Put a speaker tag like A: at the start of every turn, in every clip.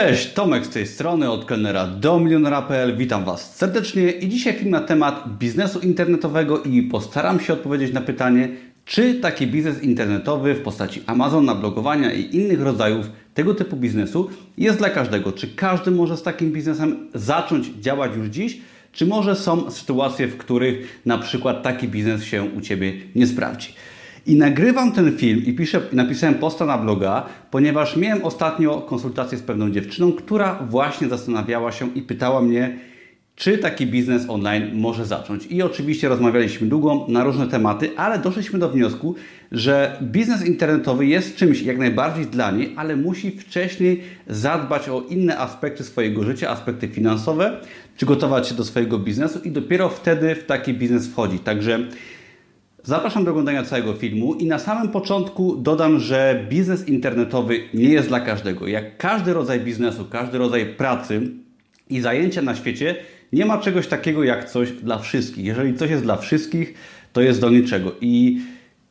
A: Cześć, Tomek z tej strony, od kelnera do milionera.pl. Witam Was serdecznie i dzisiaj film na temat biznesu internetowego i postaram się odpowiedzieć na pytanie, czy taki biznes internetowy w postaci Amazona, blogowania i innych rodzajów tego typu biznesu jest dla każdego? Czy każdy może z takim biznesem zacząć działać już dziś? Czy może są sytuacje, w których na przykład taki biznes się u Ciebie nie sprawdzi? I nagrywam ten film i piszę, napisałem posta na bloga, ponieważ miałem ostatnio konsultację z pewną dziewczyną, która właśnie zastanawiała się i pytała mnie, czy taki biznes online może zacząć. I oczywiście rozmawialiśmy długo na różne tematy, ale doszliśmy do wniosku, że biznes internetowy jest czymś jak najbardziej dla niej, ale musi wcześniej zadbać o inne aspekty swojego życia, aspekty finansowe, przygotować się do swojego biznesu i dopiero wtedy w taki biznes wchodzi. Także Zapraszam do oglądania całego filmu i na samym początku dodam, że biznes internetowy nie jest dla każdego. Jak każdy rodzaj biznesu, każdy rodzaj pracy i zajęcia na świecie, nie ma czegoś takiego jak coś dla wszystkich. Jeżeli coś jest dla wszystkich, to jest do niczego. I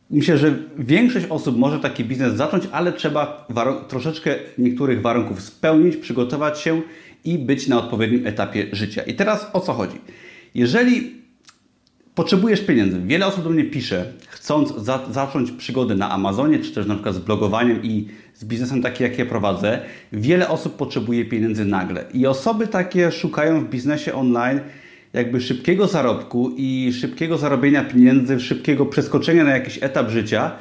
A: myślę, że większość osób może taki biznes zacząć, ale trzeba troszeczkę niektórych warunków spełnić, przygotować się i być na odpowiednim etapie życia. I teraz o co chodzi? Jeżeli Potrzebujesz pieniędzy. Wiele osób do mnie pisze, chcąc za zacząć przygodę na Amazonie, czy też na przykład z blogowaniem i z biznesem taki, jak ja prowadzę. Wiele osób potrzebuje pieniędzy nagle. I osoby takie szukają w biznesie online jakby szybkiego zarobku i szybkiego zarobienia pieniędzy, szybkiego przeskoczenia na jakiś etap życia.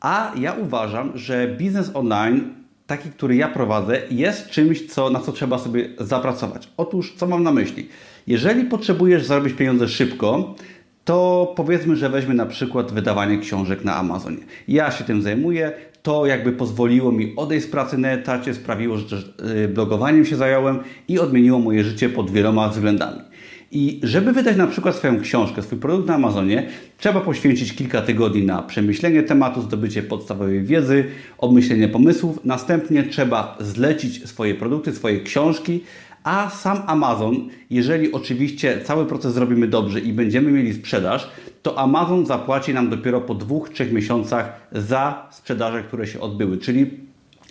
A: A ja uważam, że biznes online, taki, który ja prowadzę, jest czymś, co, na co trzeba sobie zapracować. Otóż, co mam na myśli? Jeżeli potrzebujesz zarobić pieniądze szybko, to powiedzmy, że weźmy na przykład wydawanie książek na Amazonie. Ja się tym zajmuję, to jakby pozwoliło mi odejść z pracy na etacie, sprawiło, że y, blogowaniem się zająłem i odmieniło moje życie pod wieloma względami. I żeby wydać na przykład swoją książkę, swój produkt na Amazonie, trzeba poświęcić kilka tygodni na przemyślenie tematu, zdobycie podstawowej wiedzy, obmyślenie pomysłów. Następnie trzeba zlecić swoje produkty, swoje książki, a sam Amazon, jeżeli oczywiście cały proces zrobimy dobrze i będziemy mieli sprzedaż, to Amazon zapłaci nam dopiero po dwóch, trzech miesiącach za sprzedaże, które się odbyły. Czyli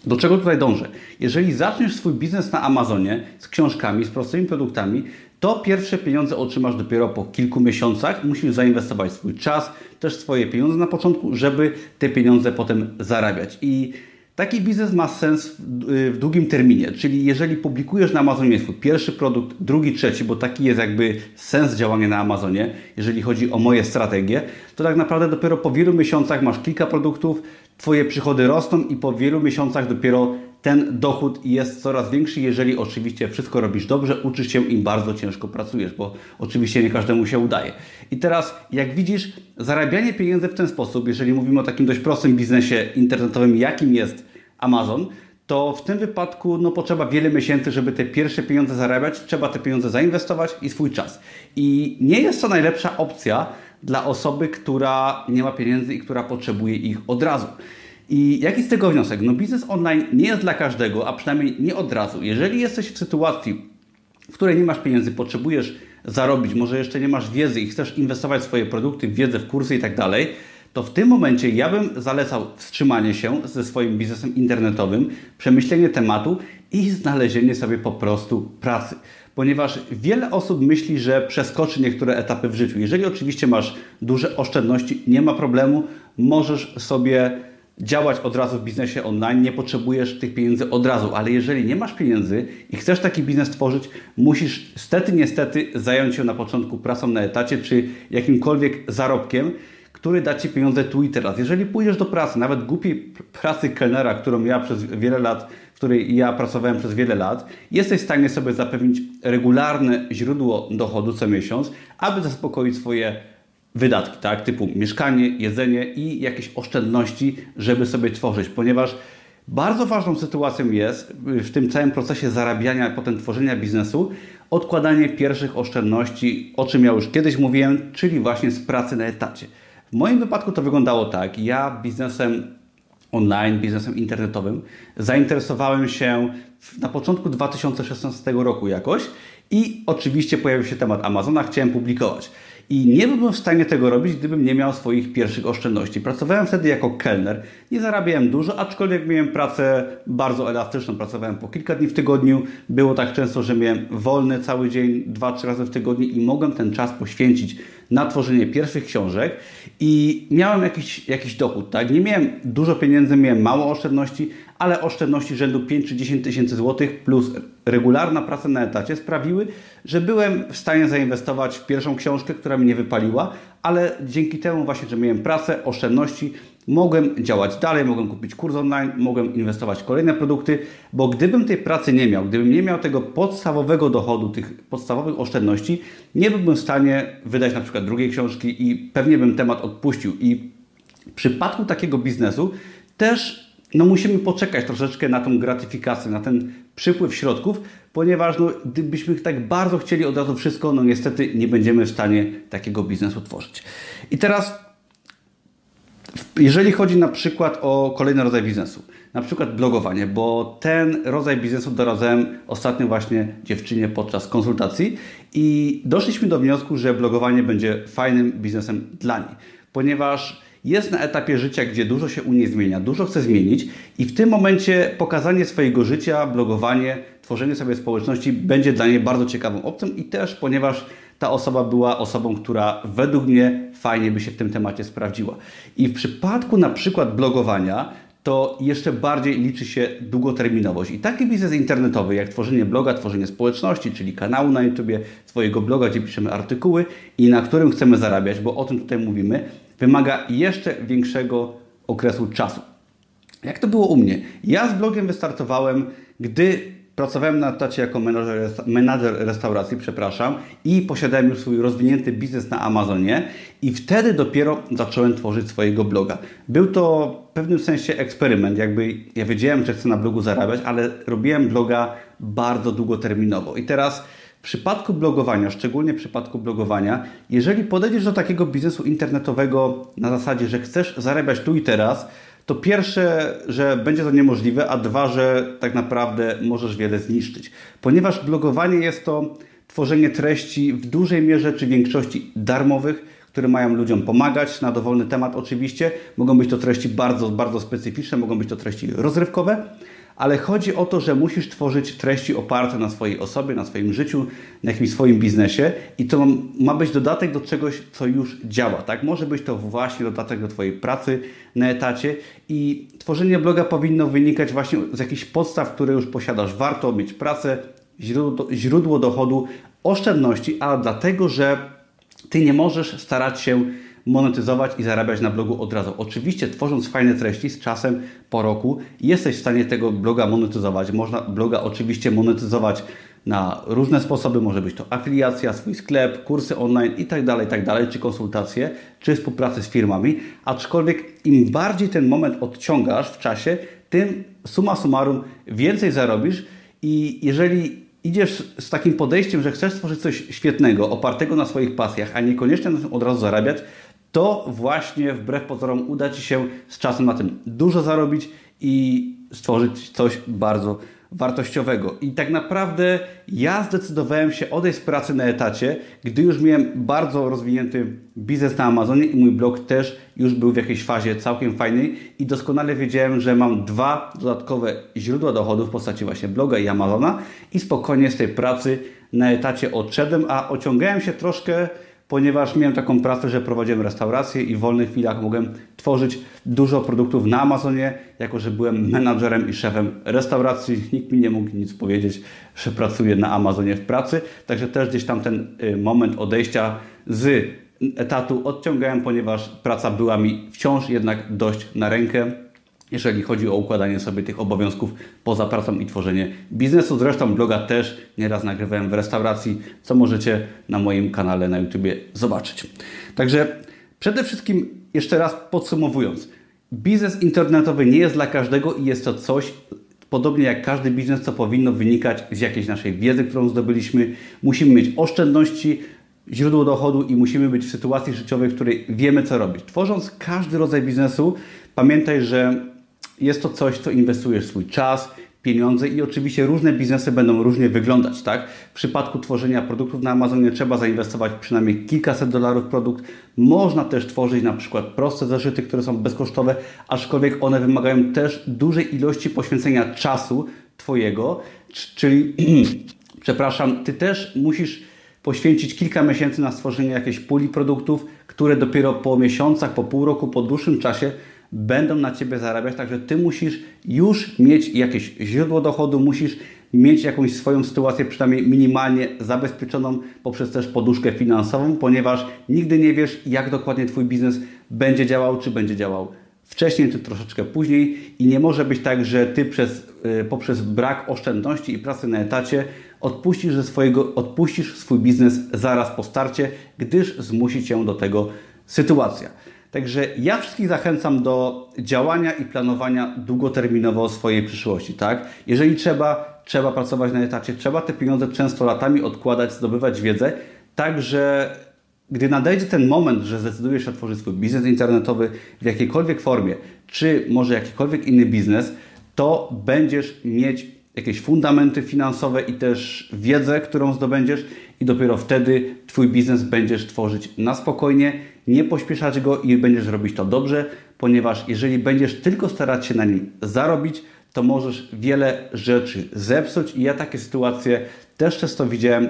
A: do czego tutaj dążę? Jeżeli zaczniesz swój biznes na Amazonie z książkami, z prostymi produktami, to pierwsze pieniądze otrzymasz dopiero po kilku miesiącach. Musisz zainwestować swój czas, też swoje pieniądze na początku, żeby te pieniądze potem zarabiać. I Taki biznes ma sens w, w, długim terminie, czyli jeżeli publikujesz na Amazonie swój pierwszy produkt, drugi, trzeci, bo taki jest jakby sens działania na Amazonie, jeżeli chodzi o moje strategie, to tak naprawdę dopiero po wielu miesiącach masz kilka produktów, Twoje przychody rosną i po wielu miesiącach dopiero ten dochód jest coraz większy, jeżeli oczywiście wszystko robisz dobrze, uczysz się i bardzo ciężko pracujesz, bo oczywiście nie każdemu się udaje. I teraz, jak widzisz, zarabianie pieniędzy w ten sposób, jeżeli mówimy o takim dość prostym biznesie internetowym, jakim jest Amazon, to w tym wypadku no, potrzeba wiele miesięcy, żeby te pierwsze pieniądze zarabiać. Trzeba te pieniądze zainwestować i swój czas. I nie jest to najlepsza opcja dla osoby, która nie ma pieniędzy i która potrzebuje ich od razu. I jaki z tego wniosek? No biznes online nie jest dla każdego, a przynajmniej nie od razu. Jeżeli jesteś w sytuacji, w której nie masz pieniędzy, potrzebujesz zarobić, może jeszcze nie masz wiedzy i chcesz inwestować w swoje produkty, w wiedzę, w kursy i tak dalej, to w tym momencie ja bym zalecał wstrzymanie się ze swoim biznesem internetowym, przemyślenie tematu i znalezienie sobie po prostu pracy. Ponieważ wiele osób myśli, że przeskoczy niektóre etapy w życiu. Jeżeli oczywiście masz duże oszczędności, nie ma problemu, możesz sobie działać od razu w biznesie online, nie potrzebujesz tych pieniędzy od razu, ale jeżeli nie masz pieniędzy i chcesz taki biznes tworzyć, musisz stety, niestety zająć się na początku pracą na etacie czy jakimkolwiek zarobkiem, który da Ci pieniądze tu i teraz. Jeżeli pójdziesz do pracy, nawet głupiej pracy kelnera, którą ja przez wiele lat, w której ja pracowałem przez wiele lat, jesteś w stanie sobie zapewnić regularne źródło dochodu co miesiąc, aby zaspokoić swoje wydatki, tak, typu mieszkanie, jedzenie i jakieś oszczędności, żeby sobie tworzyć, ponieważ bardzo ważną sytuacją jest w tym całym procesie zarabiania, potem tworzenia biznesu, odkładanie pierwszych oszczędności, o czym ja już kiedyś mówiłem, czyli właśnie z pracy na etacie. W moim wypadku to wyglądało tak. Ja biznesem online, biznesem internetowym zainteresowałem się na początku 2016 roku jakoś i oczywiście pojawił się temat Amazona, chciałem publikować. I nie byłbym w stanie tego robić, gdybym nie miał swoich pierwszych oszczędności. Pracowałem wtedy jako kelner, nie zarabiałem dużo, aczkolwiek miałem pracę bardzo elastyczną. Pracowałem po kilka dni w tygodniu. Było tak często, że miałem wolny cały dzień, dwa, trzy razy w tygodniu i mogłem ten czas poświęcić na tworzenie pierwszych książek i miałem jakiś, jakiś dochód. Tak? Nie miałem dużo pieniędzy, miałem mało oszczędności, ale oszczędności rzędu 5 czy 10 tysięcy złotych plus regularna praca na etacie sprawiły, że byłem w stanie zainwestować w pierwszą książkę, która mnie wypaliła, ale dzięki temu właśnie, że miałem pracę, oszczędności, mogłem działać dalej, mogłem kupić kurs online, mogłem inwestować w kolejne produkty, bo gdybym tej pracy nie miał, gdybym nie miał tego podstawowego dochodu, tych podstawowych oszczędności, nie byłbym w stanie wydać na przykład drugiej książki i pewnie bym temat odpuścił. I w przypadku takiego biznesu też no musimy poczekać troszeczkę na tą gratyfikację, na ten przypływ środków, ponieważ no, gdybyśmy tak bardzo chcieli od razu wszystko, no niestety nie będziemy w stanie takiego biznesu tworzyć. I teraz, jeżeli chodzi na przykład o kolejny rodzaj biznesu, na przykład blogowanie, bo ten rodzaj biznesu doradzałem ostatnio właśnie dziewczynie podczas konsultacji i doszliśmy do wniosku, że blogowanie będzie fajnym biznesem dla niej, ponieważ jest na etapie życia, gdzie dużo się u niej zmienia, dużo chce zmienić i w tym momencie pokazanie swojego życia, blogowanie, tworzenie sobie społeczności będzie dla niej bardzo ciekawą opcją i też ponieważ ta osoba była osobą, która według mnie fajnie by się w tym temacie sprawdziła. I w przypadku na przykład blogowania, to jeszcze bardziej liczy się długoterminowość. I taki biznes internetowy, jak tworzenie bloga, tworzenie społeczności, czyli kanału na YouTube, swojego bloga, gdzie piszemy artykuły i na którym chcemy zarabiać, bo o tym tutaj mówimy, wymaga jeszcze większego okresu czasu. Jak to było u mnie? Ja z blogiem wystartowałem, gdy pracowałem na tacie jako menadżer, menadżer restauracji, przepraszam, i posiadałem już swój rozwinięty biznes na Amazonie i wtedy dopiero zacząłem tworzyć swojego bloga. Był to w pewnym sensie eksperyment, jakby ja wiedziałem, że chcę na blogu zarabiać, ale robiłem bloga bardzo długoterminowo. I teraz przypadku blogowania, szczególnie w przypadku blogowania, jeżeli podejdziesz do takiego biznesu internetowego na zasadzie, że chcesz zarabiać tu i teraz, to pierwsze, że będzie to niemożliwe, a dwa, że tak naprawdę możesz wiele zniszczyć. Ponieważ blogowanie jest to tworzenie treści w dużej mierze czy większości darmowych, które mają ludziom pomagać na dowolny temat oczywiście. Mogą być to treści bardzo, bardzo specyficzne, mogą być to treści rozrywkowe, ale chodzi o to, że musisz tworzyć treści oparte na swojej osobie, na swoim życiu, na jakimś swoim biznesie i to ma być dodatek do czegoś, co już działa. Tak? Może być to właśnie dodatek do Twojej pracy na etacie i tworzenie bloga powinno wynikać właśnie z jakichś podstaw, które już posiadasz. Warto mieć pracę, źródło, źródło dochodu, oszczędności, a dlatego, że Ty nie możesz starać się monetyzować i zarabiać na blogu od razu. Oczywiście tworząc fajne treści z czasem po roku jesteś w stanie tego bloga monetyzować. Można bloga oczywiście monetyzować na różne sposoby. Może być to afiliacja, swój sklep, kursy online itd., tak itd., tak czy konsultacje, czy współpracę z firmami. Aczkolwiek im bardziej ten moment odciągasz w czasie, tym suma summarum więcej zarobisz i jeżeli idziesz z takim podejściem, że chcesz stworzyć coś świetnego, opartego na swoich pasjach, a niekoniecznie od razu zarabiać, to właśnie wbrew pozorom uda Ci się z czasem na tym dużo zarobić i stworzyć coś bardzo wartościowego. I tak naprawdę ja zdecydowałem się odejść z pracy na etacie, gdy już miałem bardzo rozwinięty biznes na Amazonie i mój blog też już był w jakiejś fazie całkiem fajnej i doskonale wiedziałem, że mam dwa dodatkowe źródła dochodu w postaci właśnie bloga i Amazona i spokojnie z tej pracy na etacie odszedłem, a ociągałem się troszkę ponieważ miałem taką pracę, że prowadziłem restaurację i w wolnych chwilach mogłem tworzyć dużo produktów na Amazonie, jako że byłem menadżerem i szefem restauracji. Nikt mi nie mógł nic powiedzieć, że pracuję na Amazonie w pracy. Także też gdzieś tam ten y, moment odejścia z etatu odciągałem, ponieważ praca była mi wciąż jednak dość na rękę jeżeli chodzi o układanie sobie tych obowiązków poza pracą i tworzenie biznesu. Zresztą bloga też nieraz nagrywałem w restauracji, co możecie na moim kanale na YouTube zobaczyć. Także przede wszystkim, jeszcze raz podsumowując, biznes internetowy nie jest dla każdego i jest to coś, podobnie jak każdy biznes, co powinno wynikać z jakiejś naszej wiedzy, którą zdobyliśmy. Musimy mieć oszczędności, źródło dochodu i musimy być w sytuacji życiowej, w której wiemy, co robić. Tworząc każdy rodzaj biznesu, pamiętaj, że jest to coś, co inwestujesz swój czas, pieniądze i oczywiście różne biznesy będą różnie wyglądać, tak? W przypadku tworzenia produktów na Amazonie trzeba zainwestować przynajmniej kilkaset dolarów w produkt. Można też tworzyć na przykład proste zeszyty, które są bezkosztowe, aczkolwiek one wymagają też dużej ilości poświęcenia czasu Twojego, czyli przepraszam, Ty też musisz poświęcić kilka miesięcy na stworzenie jakiejś puli produktów, które dopiero po miesiącach, po pół roku, po dłuższym czasie będą na Ciebie zarabiać, także Ty musisz już mieć jakieś źródło dochodu, musisz mieć jakąś swoją sytuację przynajmniej minimalnie zabezpieczoną poprzez też poduszkę finansową, ponieważ nigdy nie wiesz, jak dokładnie Twój biznes będzie działał, czy będzie działał wcześniej, czy troszeczkę później i nie może być tak, że Ty przez, y, poprzez brak oszczędności i pracy na etacie odpuścisz, ze swojego, odpuścisz swój biznes zaraz po starcie, gdyż zmusi Cię do tego sytuacja. Także ja wszystkich zachęcam do działania i planowania długoterminowo swojej przyszłości. Tak? Jeżeli trzeba, trzeba pracować na etacie, trzeba te pieniądze często latami odkładać, zdobywać wiedzę, tak że gdy nadejdzie ten moment, że zdecydujesz się otworzyć swój biznes internetowy w jakiejkolwiek formie, czy może jakikolwiek inny biznes, to będziesz mieć jakieś fundamenty finansowe i też wiedzę, którą zdobędziesz i dopiero wtedy Twój biznes będziesz tworzyć na spokojnie, nie pośpieszać go i będziesz robić to dobrze, ponieważ jeżeli będziesz tylko starać się na nim zarobić, to możesz wiele rzeczy zepsuć i ja takie sytuacje też często widziałem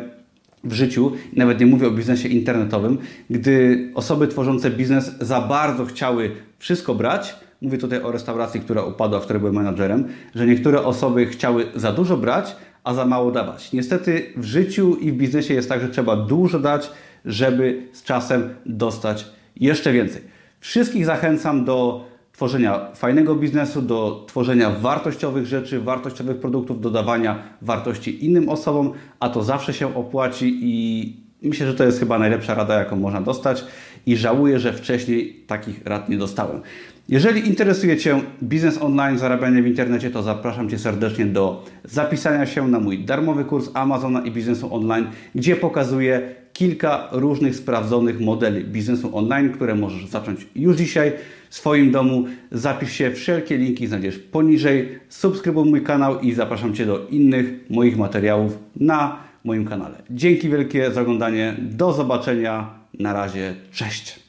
A: w życiu, nawet nie mówię o biznesie internetowym, gdy osoby tworzące biznes za bardzo chciały wszystko brać, mówię tutaj o restauracji, która upadła, w której byłem menadżerem, że niektóre osoby chciały za dużo brać, a za mało dawać. Niestety w życiu i w biznesie jest tak, że trzeba dużo dać, żeby z czasem dostać jeszcze więcej. Wszystkich zachęcam do tworzenia fajnego biznesu, do tworzenia wartościowych rzeczy, wartościowych produktów, dodawania wartości innym osobom, a to zawsze się opłaci i myślę, że to jest chyba najlepsza rada, jaką można dostać i żałuję, że wcześniej takich rad nie dostałem. Jeżeli interesuje Cię biznes online, zarabianie w internecie, to zapraszam Cię serdecznie do zapisania się na mój darmowy kurs Amazona i biznesu online, gdzie pokazuję kilka różnych sprawdzonych modeli biznesu online, które możesz zacząć już dzisiaj w swoim domu. Zapisz się, wszelkie linki znajdziesz poniżej. Subskrybuj mój kanał i zapraszam Cię do innych moich materiałów na moim kanale. Dzięki wielkie za oglądanie. Do zobaczenia. Na razie. Cześć.